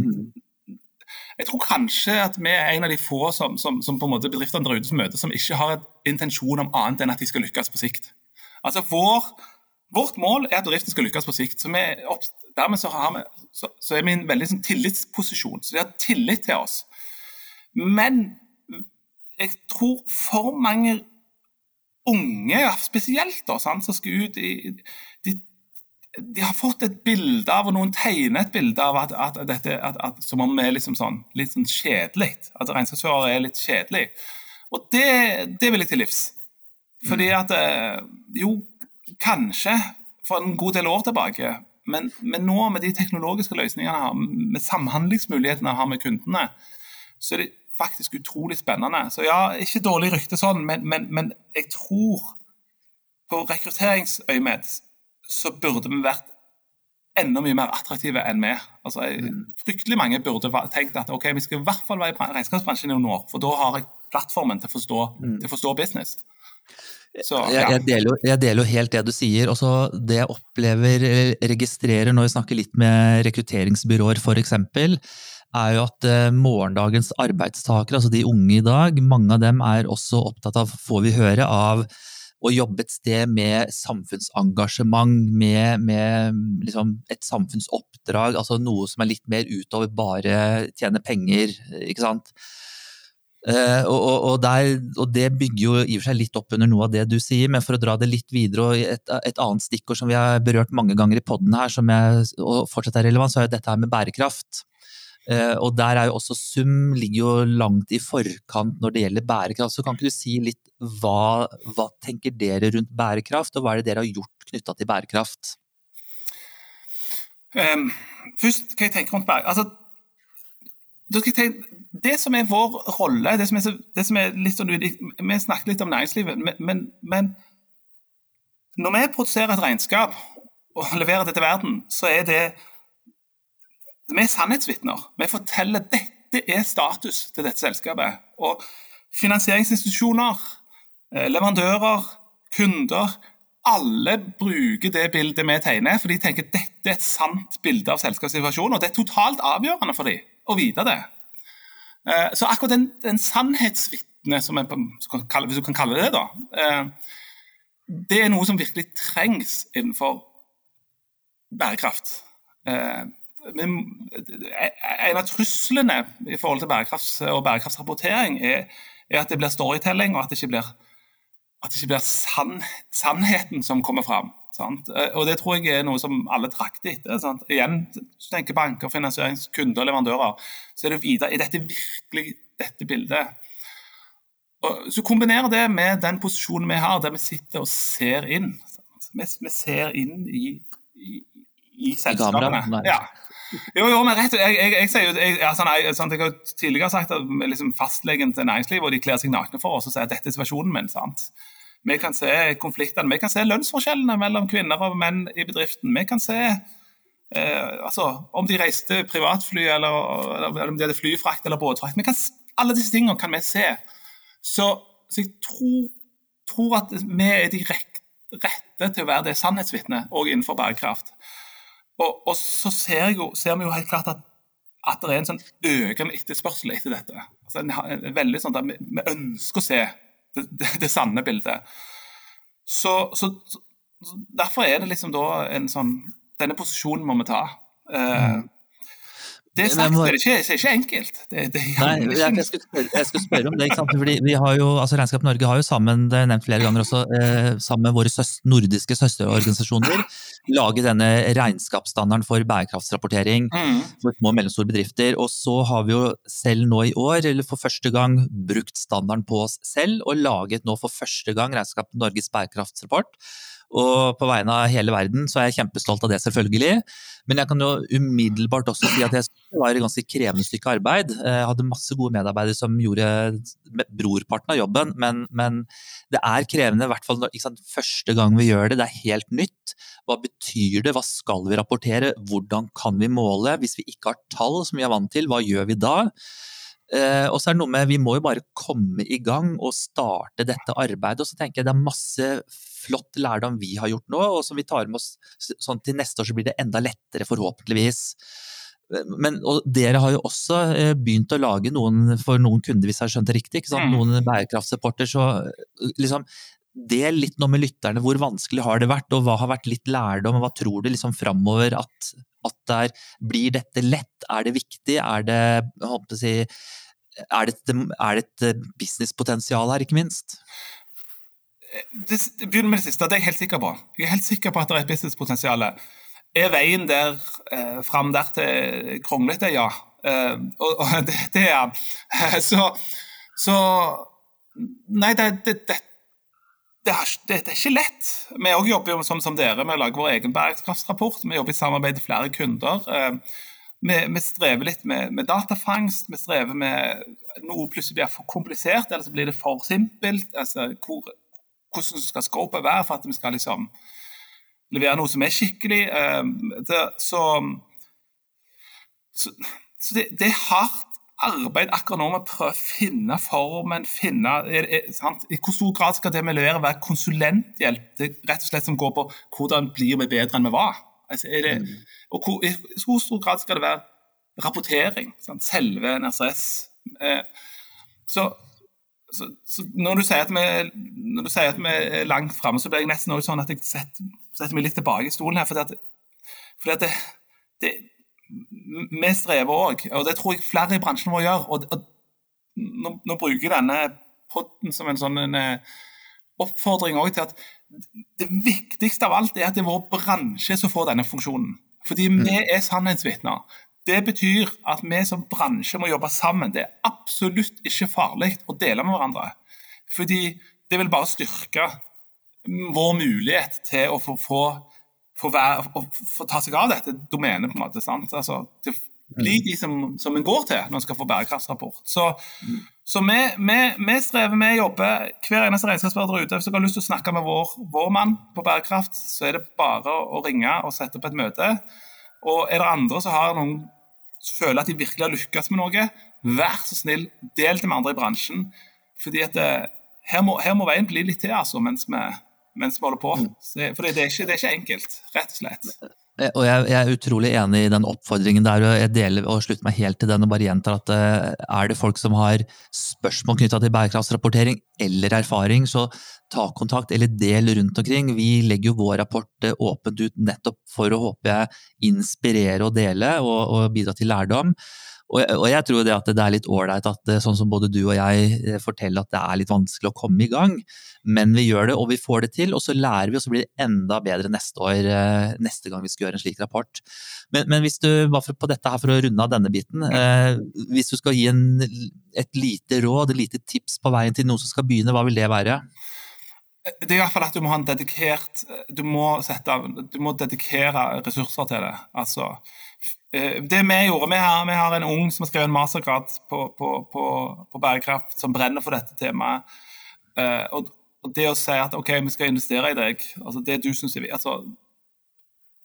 jeg tror kanskje at vi er en av de få som, som, som på en måte bedriftene der ute som møter, som ikke har en intensjon om annet enn at de skal lykkes på sikt. Altså vår, Vårt mål er at bedriften skal lykkes på sikt. så vi, Dermed så, vi, så, så er vi i en veldig sånn, tillitsposisjon. Så de har tillit til oss. Men jeg tror for mange unge, spesielt, da, sant, som skal ut i de, de, har fått et bilde av, og noen tegner et bilde av at, at dette at, at, som om vi er liksom sånn, litt sånn kjedelig. At regnskapsførere er litt kjedelig. Og det, det, vil jeg til livs. Fordi at eh, Jo, kanskje for en god del år tilbake, men, men nå med de teknologiske løsningene med samhandlingsmulighetene vi har med kundene, så er det faktisk utrolig spennende. Så ja, ikke dårlig rykte sånn, men, men, men jeg tror på rekrutteringsøyemed så burde vi vært enda mye mer attraktive enn vi. Altså, mm. Fryktelig mange burde tenkt at ok, vi skal i hvert fall være i regnskapsbransjen i noen år, for da har jeg plattformen til å forstå, mm. til å forstå business. Så, ja. jeg, deler, jeg, deler, jo helt det du sier. Også det jeg opplever, registrerer når vi snakker litt med rekrutteringsbyråer f.eks., er jo at eh, morgendagens arbeidstakere, altså de unge i dag, mange av dem er også opptatt av, får vi høre, av å jobbe et sted med samfunnsengasjement, med, med liksom et samfunnsoppdrag, altså noe som er litt mer utover bare tjene penger, ikke sant. Uh, og, og, der, og, det bygger jo i og for seg litt opp under noe av det du sier, men for å dra det litt videre, og et, et annet stikkord som vi har berørt mange ganger i poden her, som jeg, og fortsatt er relevant, så er jo dette her med bærekraft. Uh, og der er jo også Sum ligger jo langt i forkant når det gjelder bærekraft. Så kan ikke du si litt hva, hva tenker dere rundt bærekraft, og hva er det dere har gjort knytta til bærekraft? Um, først, hva jeg tenker rundt bærekraft altså, det som er vår rolle det som er, det som er litt sånn, Vi snakket litt om næringslivet, men, men, når vi produserer et regnskap og leverer det til verden, så er det Vi er sannhetsvitner. Vi forteller dette er status til dette selskapet. Og finansieringsinstitusjoner, eh, leverandører, kunder alle bruker det bildet vi tegner, for de tenker dette er et sant bilde av selskapssituasjonen. Og det er totalt avgjørende for dem å vite det. Eh, så akkurat den, den sannhetsvitnet, hvis du kan kalle det det, da, eh, det er noe som virkelig trengs innenfor bærekraft. Eh, en av truslene i forhold til bærekrafts- og bærekraftsrapportering er, er, at det blir storytelling, og at det ikke blir, det ikke blir sann, sannheten som kommer fram. Sant? Eh, og Det tror jeg er noe som alle trakter etter. Sant? Igjen, tenker banker, finansieringskunder og leverandører, så er det videre, er dette virkelig dette bildet. Og, så Kombiner det med den posisjonen vi har, der vi sitter og ser inn. Vi, vi, ser inn i, i, i selskapene. Ja. Jo, jo, men rett, jeg, jeg, jeg, sier jo, jeg, altså, jeg, sånn, jeg har tidligere sagt at liksom fastlegen til næringslivet og de kler seg nakne for oss og sier at dette er situasjonen min. sant? Vi kan se konfliktene, vi kan se lønnsforskjellene mellom kvinner og menn i bedriften. Vi kan se eh, altså, om de reiste privatfly, eller, eller, om de hadde flyfrakt eller båtfrakt. Kan, alle disse tingene kan vi se. Så, så jeg tror, tror, at vi er de rette til å være det sannhetsvitnet òg innenfor bærekraft. Og, og så ser, jo, ser, vi jo helt klart at, at det er en sånn økende etterspørsel etter dette. Altså, en, en, veldig sånn at vi, vi ønsker å se det, det, det sanne bildet. Så, så, så, Derfor er det liksom da en sånn Denne posisjonen må vi ta. Uh, det snakker dere er ikke, det er ikke enkelt. Det, det, Nei, jeg, skulle spørre, jeg, skulle spørre, om det. ikke sant? Fordi vi har jo, altså Regnskap Norge har jo sammen det er nevnt flere ganger også, eh, sammen med våre søs, nordiske søsterorganisasjoner laget denne regnskapsstandarden for bærekraftsrapportering mm. for små og mellomstore bedrifter. Og så har vi jo selv nå i år, eller for første gang, brukt standarden på oss selv og laget nå for første gang Regnskap Norges bærekraftsrapport. Og på vegne av hele verden så er jeg kjempestolt av det, selvfølgelig. Men jeg kan jo umiddelbart også si at det var et ganske krevende stykke arbeid. Jeg hadde masse gode medarbeidere som gjorde brorparten av jobben, men, men det er krevende, i hvert fall sant, første gang vi gjør det. Det er helt nytt. Hva betyr det, hva skal vi rapportere, hvordan kan vi måle? Hvis vi ikke har tall som vi er vant til, hva gjør vi da? Eh, og så er det noe med, Vi må jo bare komme i gang og starte dette arbeidet. og så tenker jeg Det er masse flott lærdom vi har gjort nå, og som vi tar med oss sånn til neste år så blir det enda lettere, forhåpentligvis. Men, og dere har jo også eh, begynt å lage noen for noen kunder, hvis jeg har skjønt det riktig. Mm. Noen bærekraftsrapporter. Så liksom, del litt nå med lytterne. Hvor vanskelig har det vært, og hva har vært litt lærdom? og Hva tror du liksom framover at, at der, Blir dette lett? Er det viktig? Er det, si, er det, et, er det et businesspotensial her, ikke minst? Det, det begynner med det siste. Det er jeg helt sikker på. Jeg er helt sikker på at det er et businesspotensial. Er veien der eh, fram der til kronglete? Ja. Eh, og, og det, det, er han. Så, så Nei, det, det, det, det, er ikke lett. Vi òg jobber jo som, som dere med å lage vår egen bærekraftsrapport. Vi jobber i samarbeid med flere kunder. Eh, vi, vi, strever litt med, med, datafangst. Vi strever med noe plutselig blir for komplisert, eller så blir det for simpelt. Altså, hvor, hvordan skal scopet være for at vi skal liksom levere noe som er skikkelig. Ehm, det, så, så, så det, det, er hardt arbeid akkurat nå med å prøve å finne formen, finne er, er, I hvor stor grad skal det vi leverer være konsulenthjelp? Det er rett og slett som går på hvordan blir vi bedre enn vi var? Altså, det, mm. og hvor, I hvor stor grad skal det være rapportering? Sant? Selve NRCS. Eh, så så, så når, du sier at vi, når du sier at vi er langt framme, så blir jeg nesten også sånn at jeg setter, setter meg litt tilbake i stolen her. Fordi at, fordi at det, det, vi strever òg, og det tror jeg flere i bransjen vår gjør. Og, og nå, nå bruker jeg denne podden som en sånn en, eh, oppfordring til at det viktigste av alt er at det er vår bransje som får denne funksjonen. Fordi vi er sannhetsvitner. Det betyr at vi som bransje må jobbe sammen. Det er absolutt ikke farlig å dele med hverandre. Fordi det vil bare styrke vår mulighet til å få, få, få, være, få ta seg av dette domenet, på en måte. sant? Altså, til bli de som, som en går til når en skal få bærekraftsrapport. Så, så vi, vi, vi, strever med å jobbe. Hver eneste regnskapsfører der ute, hvis dere har lyst til å snakke med vår, vår mann på bærekraft, så er det bare å ringe og sette opp et møte. Og er det andre som har noen føler at de virkelig har lykkes med noe, vær så snill, del det med andre i bransjen. fordi at det, eh, her, må, her, må, veien bli litt til altså, mens, vi, mens vi holder på. Mm. For det er, ikke, det er ikke enkelt, rett og slett. Eh, og jeg, jeg, er utrolig enig i den oppfordringen der, og jeg deler og slutter meg helt til den og bare gjentar at uh, er det folk som har spørsmål knytta til bærekraftsrapportering eller erfaring, så ta kontakt eller del rundt omkring. Vi legger jo vår rapport uh, åpent ut nettopp for å håpe jeg inspirere og dele og, og bidra til lærdom. Og, og, jeg tror det at det er litt ålreit at sånn som både du og jeg forteller at det er litt vanskelig å komme i gang, men vi gjør det, og vi får det til, og så lærer vi, og så blir det enda bedre neste år, eh, neste gang vi skal gjøre en slik rapport. Men, men hvis du, bare på dette her for å runde av denne biten, eh, hvis du skal gi en, et lite råd, et lite tips på veien til noen som skal begynne, hva vil det være? Det er i hvert fall at du må ha en dedikert Du må, sette, du må dedikere ressurser til det. Altså, eh, det vi gjorde, vi har, vi har en ung som har skrevet en mastergrad på, på, på, på bærekraft, som brenner for dette temaet. og, og det å si at OK, vi skal investere i deg, altså det du syns er, altså,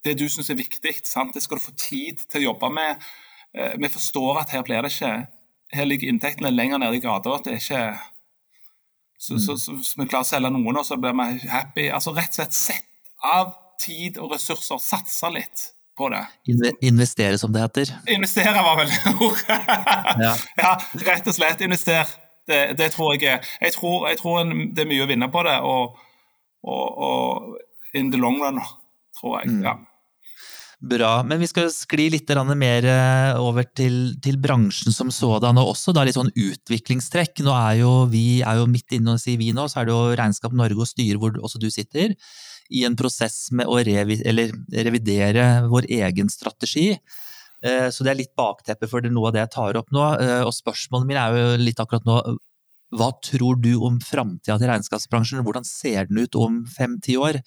det du synes er viktig, sant? det skal du få tid til å jobbe med. Eh, vi forstår at her blir det ikke Her ligger inntektene lenger nede i gata. Det er ikke så, så, så, så vi klarer å selge noen, og så blir vi happy. Altså Rett og slett sett av tid og ressurser, satse litt på det. Investere, som det heter. Investere var vel ordet. ja. ja, rett og slett. Investere. Det, det tror jeg Jeg tror, jeg tror det er mye å vinne på det, og, og, og in the long run, tror jeg. Mm. ja. Bra. Men vi skal skli litt mer eh, over til, til bransjen som sådan, og også da litt sånn utviklingstrekk. Nå er jo vi er jo midt inne og sier vi nå, så er det jo Regnskap Norge og styret hvor også du sitter, i en prosess med å revi, revidere vår egen strategi. Eh, så det er litt bakteppet for noe av det jeg tar opp nå. Eh, og spørsmålet mitt er jo litt akkurat nå hva tror du om framtida til regnskapsbransjen? Hvordan ser den ut om fem-ti år?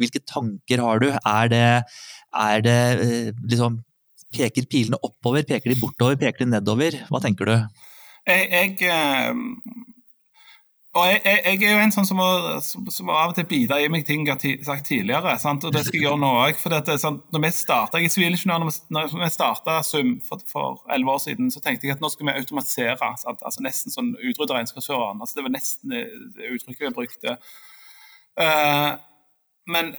Hvilke tanker har du? Er det, er det eh, liksom Peker pilene oppover, peker de bortover, peker de nedover? Hva tenker du? Jeg, jeg og jeg, jeg, jeg, er jo en sånn som, må, som, som av og til biter i meg ting jeg har sagt tidligere. Sant? Og det skal jeg gjøre nå òg. Sånn, når vi starta, jeg er sivilingeniør, når vi starta Sum for elleve år siden, så tenkte jeg at nå skal vi automatisere. Sant? Altså Nesten sånn utrydde regnskapsføreren. Altså, det var nesten det uttrykket jeg brukte. Uh, men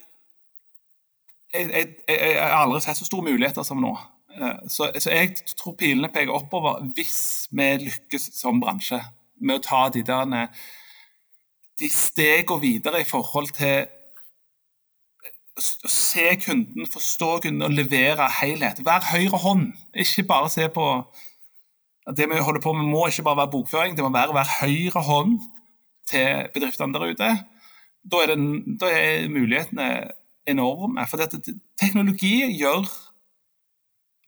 jeg, jeg, har aldri sett så store muligheter som nå. Uh, så, så jeg tror pilene peker oppover hvis vi lykkes som bransje med å ta de der de stegene videre i forhold til å se kunden, forstå kunden og levere helhet. Vær høyre hånd. Ikke bare se på Det vi holder på med, må ikke bare være bokføring, det må være å være høyre hånd til bedriftene der ute. Da er, det, da er mulighetene enorme. For dette, teknologi gjør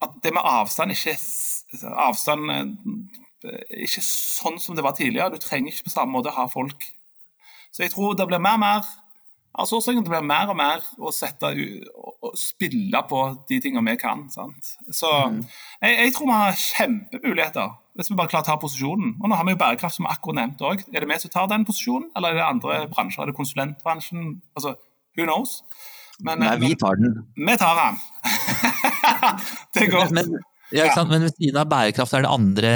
at det med avstand ikke Avstand ikke sånn som det var tidligere. Du trenger ikke på samme måte ha folk så jeg tror det blir mer og mer outsourcing. Det blir mer og mer å sette og spille på de tingene vi kan. Sant? Så mm. jeg, jeg, tror vi har kjempemuligheter hvis vi bare klarer å ta posisjonen. Og nå har vi jo bærekraft, som akkurat nevnte òg. Er det vi som tar den posisjonen, eller er det andre bransjer? Er det konsulentbransjen? Altså, who knows? Men, Nei, vi tar den. Vi tar den. det er godt. Men, ja, ikke sant? Men ved siden av bærekraft, er det andre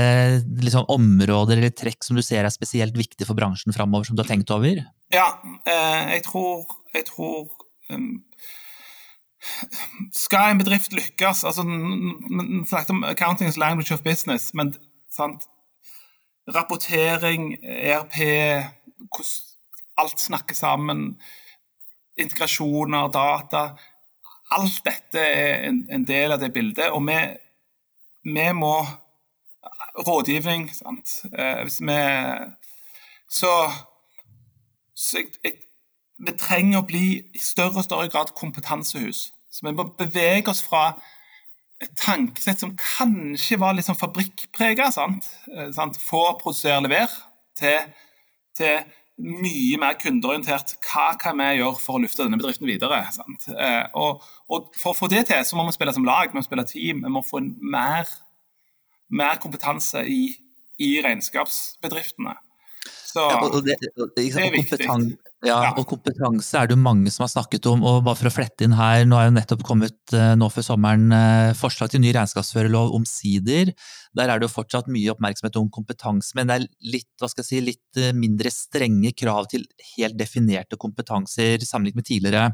liksom, områder eller trekk som du ser er spesielt viktig for bransjen framover, som du har tenkt over? Ja, eh, jeg tror, jeg tror um, Skal en bedrift lykkes altså, Vi snakket om 'accounting is language of business', men sant? rapportering, ERP, hvordan alt snakker sammen, integrasjoner, data Alt dette er en, en del av det bildet. og vi vi må rådgivning. sant? Eh, hvis vi Så, så jeg, jeg, vi trenger å bli i større og større grad kompetansehus. Så vi må bevege oss fra et tankesett som kanskje var litt sånn fabrikkprega, sant? Eh, sant? Få, produsere, levere, til, til mye mer kundeorientert. Hva kan vi gjøre for å løfte denne bedriften videre? Eh, og, og, For å få det til, så må vi spille som lag, vi må spille team. Vi må få mer, mer kompetanse i, i regnskapsbedriftene. Så Ja, det, sant, det er viktig. Ja, og kompetanse er det jo mange som har snakket om. og bare for å flette inn her, Nå er jo nettopp kommet eh, nå før sommeren eh, forslag til ny regnskapsførerlov omsider. Der er det jo fortsatt mye oppmerksomhet om kompetanse, men det er litt, hva skal jeg si, litt eh, mindre strenge krav til helt definerte kompetanser sammenlignet med tidligere.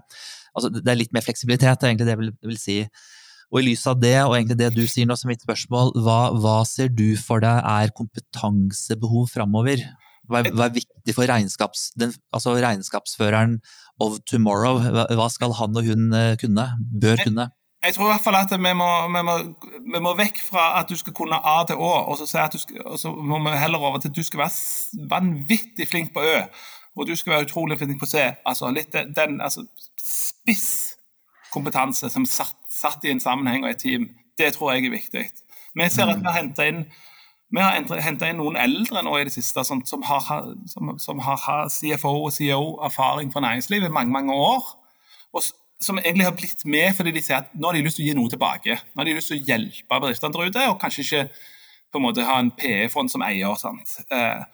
Altså, det er litt mer fleksibilitet, det er egentlig det jeg vil, vil si. Og i lys av det, og egentlig det du sier nå som mitt spørsmål, hva, hva ser du for deg er kompetansebehov framover? Hva hva er viktig for regnskaps, den, altså regnskapsføreren of tomorrow? Hva, hva skal han og hun eh, kunne? Bør kunne? Jeg tror i hvert fall at vi må, vi, må, vi må vekk fra at du skal kunne A til Å, og så, skal, og så må vi heller over til at du skal være vanvittig flink på Ø, og du skal være utrolig flink på C. Altså litt den, altså, spisskompetanse som satt, satt i en sammenheng og et team, det tror jeg er viktig. Vi ser at vi har henta inn vi har henta inn noen eldre nå i det siste som, som har, som, som har CFO og CEO-erfaring fra næringslivet i mange mange år. Og som egentlig har blitt med fordi de sier at nå har de lyst til å gi noe tilbake. Nå har de lyst til å hjelpe bedriftene der ute, og kanskje ikke på en måte ha en PE-fond som eier. sant? Eh,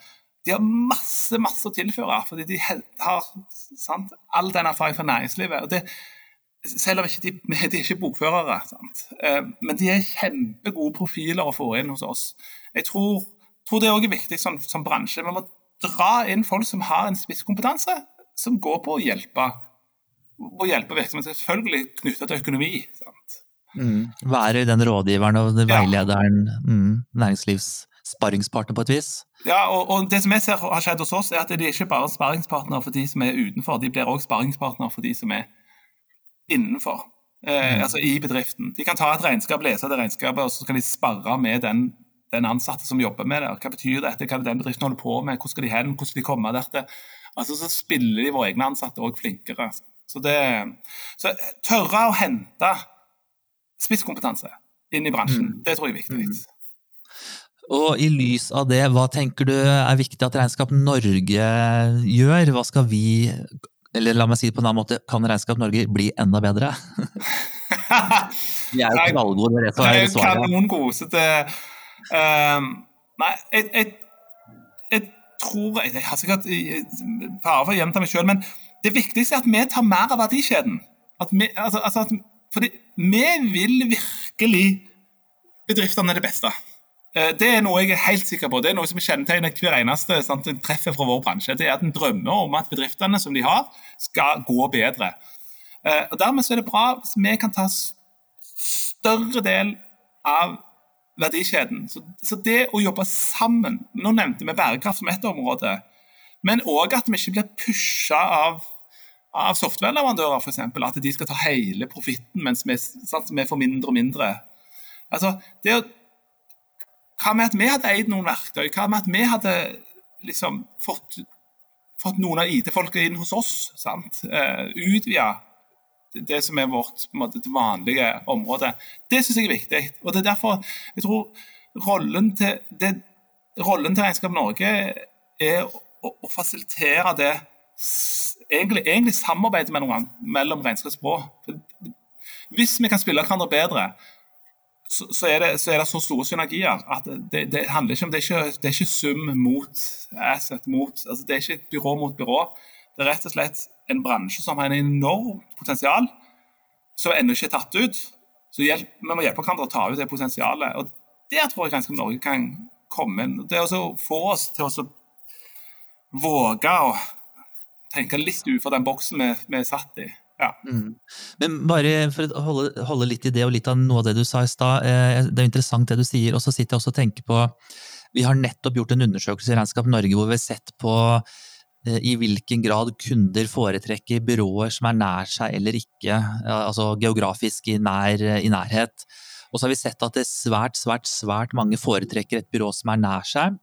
De har masse masse å tilføre, fordi de har sant? all den erfaringen fra næringslivet. og det selv om ikke de, de er ikke bokførere. Sant? Eh, Men de er kjempegode profiler å få inn hos oss. Jeg tror, tror det òg er viktig som, som bransje. Vi må dra inn folk som har en spisskompetanse, som går på å hjelpe, å hjelpe virksomheten. Selvfølgelig knytta til økonomi. Sant? Være den rådgiveren og den Ja. veilederen, mm, næringslivssparringspartner på et vis? Ja, og, og Det som jeg ser har skjedd hos oss, er at de er ikke bare sparringspartnere for de som er utenfor, de blir òg sparringspartnere for de som er innenfor. Eh, altså i bedriften. De kan ta et regnskap, lese det regnskapet, og så kan de sparre med den, den ansatte som jobber med det. Hva betyr dette, hva er det den bedriften holder på med, hvor skal de hen, hvordan skal de komme der? Altså, så spiller de våre egne ansatte òg flinkere. Så, det, så tørre å hente spisskompetanse inn i bransjen, det tror jeg er viktig. Og i lys av det, hva tenker du er viktig at Regnskap Norge gjør? Hva skal vi, eller la meg si det på en annen måte, kan Regnskap Norge bli enda bedre? Vi er jo knallgode med det som er svaret. kanongosete um, Nei, jeg, jeg, jeg tror Jeg har sikkert fare for å gjenta meg sjøl, men det viktigste er at vi tar mer av verdikjeden. At vi, altså, altså at, fordi vi vil virkelig bedriftene det beste. Eh, Det er noe jeg er helt sikker på. Det er noe som kjennetegner hver eneste sant, treffer fra vår bransje. Det er at en drømmer om at bedriftene som de har, skal gå bedre. Eh, Og Dermed så er det bra hvis vi kan ta større del av verdikjeden. Så, så det å jobbe sammen Nå nevnte vi bærekraft som ett område, men òg at vi ikke blir pusha av, av software-leverandører, f.eks. At de skal ta hele profitten, mens vi, sant, vi får mindre og mindre. Altså, det å hva med at vi hadde eid noen verktøy? Hva med at vi hadde liksom fått, fått noen av IT-folka inn hos oss? sant? Uh, Utvida det, som er vårt måte, vanlige område. Det syns jeg er viktig. Og det er derfor jeg tror rollen til, det, rollen til Regnskap Norge er å, å fasilitere det egentlig, egentlig samarbeidet mellom, mellom regnskapsspråk. Hvis vi kan spille hverandre bedre, så, så, er det, så er det så store synergier at det, det handler ikke om, det er ikke, det er ikke sum mot asset mot altså Det er ikke byrå mot byrå. Det er rett og slett en bransje som har en enormt potensial som ennå ikke er tatt ut. Så hjelp, Vi må hjelpe hverandre å ta ut det potensialet. og Der tror jeg kanskje Norge kan komme inn. Det å få oss til å våge å tenke litt utenfor den boksen vi, vi er satt i. Ja. Men bare for å holde, holde litt i det og litt av noe av det du sa i stad, eh, det er interessant det du sier, og så sitter jeg også og tenker på Vi har nettopp gjort en undersøkelse i Regnskap Norge hvor vi har sett på i hvilken grad kunder foretrekker byråer som er nær seg eller ikke, altså geografisk i, nær, i nærhet. Og så har vi sett at det svært, svært, svært mange foretrekker et byrå som er nær seg.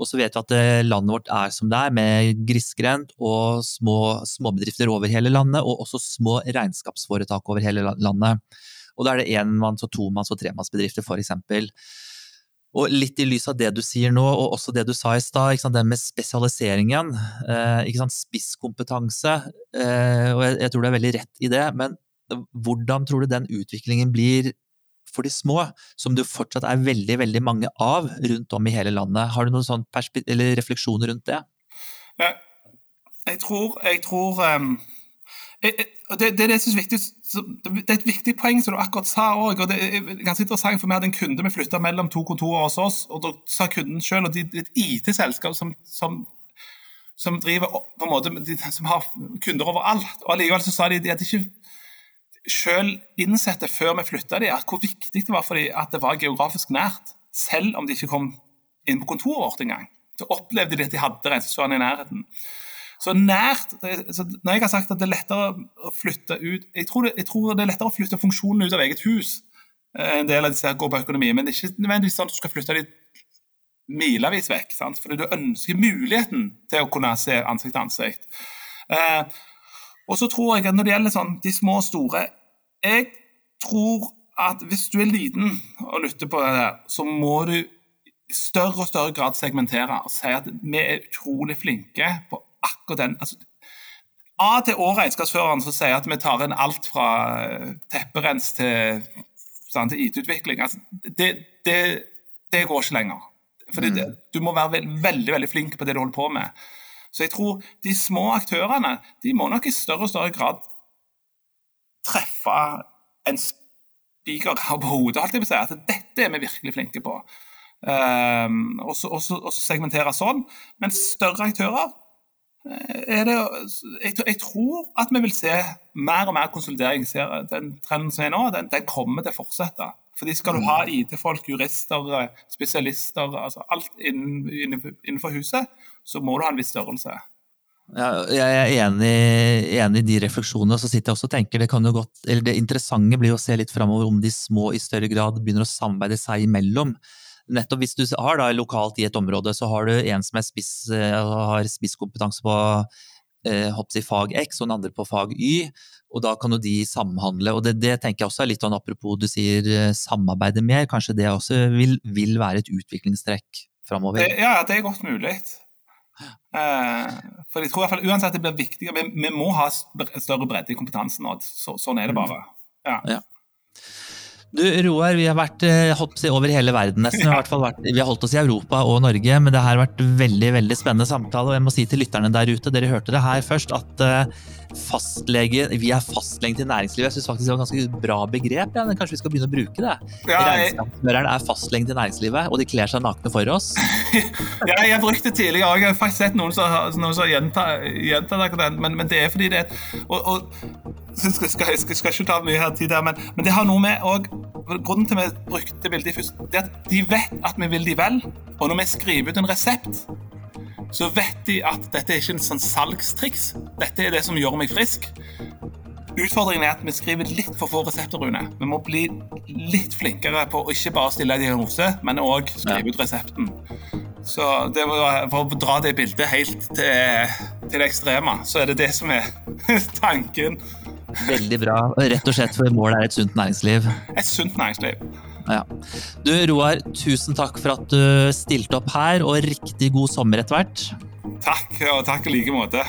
Og så vet vi at eh, landet vårt er som det er, med grisgrendt og små småbedrifter over hele landet, og også små regnskapsforetak over hele landet. Og da er det enmanns- og tomanns- og tremannsbedrifter, f.eks. Og litt i lys av det du sier nå, og også det du sa i stad, det med spesialiseringen, eh, spisskompetanse, eh, og jeg, jeg, tror du er veldig rett i det, men hvordan tror du den utviklingen blir for de små, som det fortsatt er veldig veldig mange av rundt om i hele landet. Har du noen sånn refleksjoner rundt det? Jeg tror, jeg tror um, jeg, det, det, det, viktig, det, er et viktig poeng som du akkurat sa òg. Det er ganske interessant, for vi hadde en kunde vi flytta mellom to kontorer hos oss, og da sa kunden sjøl at det er et IT-selskap som, som, som, driver på en måte, de, som har kunder overalt. og Allikevel så sa de at de hadde ikke sjøl innsett det før vi flytta de, at hvor viktig det var for dem at det var geografisk nært, selv om de ikke kom inn på kontoret vårt engang. Så opplevde de at de hadde regnskapsføreren i nærheten. Så nært så Når jeg har sagt at det er lettere å flytte ut jeg tror, det, jeg tror det er lettere å flytte funksjonen ut av eget hus. Eh, en del av disse her går på økonomi, men det er ikke nødvendigvis sånn at du skal flytte dem milevis vekk. Sant? Fordi du ønsker muligheten til å kunne se ansikt til ansikt. Eh, og så tror jeg at når det gjelder sånn, de små og store Jeg tror at hvis du er liten og lytter på det der, så må du i større og større grad segmentere og si at vi er utrolig flinke på akkurat den. altså A til Å-regnskapsføreren som sier at vi tar inn alt fra eh, tepperens til, sånn, til IT-utvikling. Altså, det, det, det, går ikke lenger. Fordi mm. Du må være veldig, veldig flink på det du holder på med. Så jeg tror de små aktørene de må nok i større og større grad treffe en spiker på hodet, holdt jeg å si. At dette er vi virkelig flinke på. Um, og så segmentere sånn. Men større aktører det, jeg, jeg, tror at vi vil se mer og mer konsolidering. Den trenden som er nå, den, den kommer til å fortsette. Fordi skal du ha mm. IT-folk, jurister, spesialister, altså alt innenfor huset, så må du ha en viss størrelse. Ja, jeg er enig, enig, i de refleksjonene. Så sitter jeg også og tenker det kan jo godt, eller det interessante blir å se litt framover om de små i større grad begynner å samarbeide seg imellom. Nettopp hvis du har da lokalt i et område, så har du en som spiss, eh, har spisskompetanse på eh, fag X og den andre på fag Y, og da kan jo de samhandle. og Det, det tenker jeg også er litt sånn apropos du sier eh, samarbeide mer, kanskje det også vil, vil være et utviklingstrekk framover? Ja, det er godt mulig. Eh, for jeg tror i hvert fall uansett det blir viktigere, vi, vi må ha større bredde i kompetansen. så, Sånn er det bare. Ja. ja. Du, Roar, vi har vært eh, holdt over hele verden nesten. Vi har, vært, vi har, holdt oss i Europa og Norge, men det har vært veldig veldig spennende samtale. Og jeg må si til lytterne der ute, dere hørte det her først, at uh, fastlege Vi er fastlegen til næringslivet. Jeg syns faktisk det var et ganske bra begrep. Ja. Kanskje vi skal begynne å bruke det. Ja, er fastlegen til næringslivet, og de kler seg nakne for oss. ja, jeg har brukt det tidligere òg. Jeg har faktisk sett noen som har gjentatt det, men, men, det er fordi det og, og, skal, skal, skal, skal, ikke ta mye her tid der, men, men det har noe med og, Grunnen til at vi brukte bildet først, det er at de vet at vi vil de vel. Og når vi skriver ut en resept så vet de at dette er ikke en sånn salgstriks. Dette er det som gjør meg frisk. Utfordringen er at vi skriver litt for få resepter, Rune. Vi må bli litt flinkere på å ikke bare stille diagnose, men òg skrive ut resepten. Så det var, For å dra det bildet helt til, til det ekstreme, så er det det som er tanken. Veldig bra. Rett og slett for målet er et sunt næringsliv. Et sunt næringsliv. Ja. Du Roar, tusen takk for at du stilte opp her, og riktig god sommer etter hvert. Takk, og takk i like måte.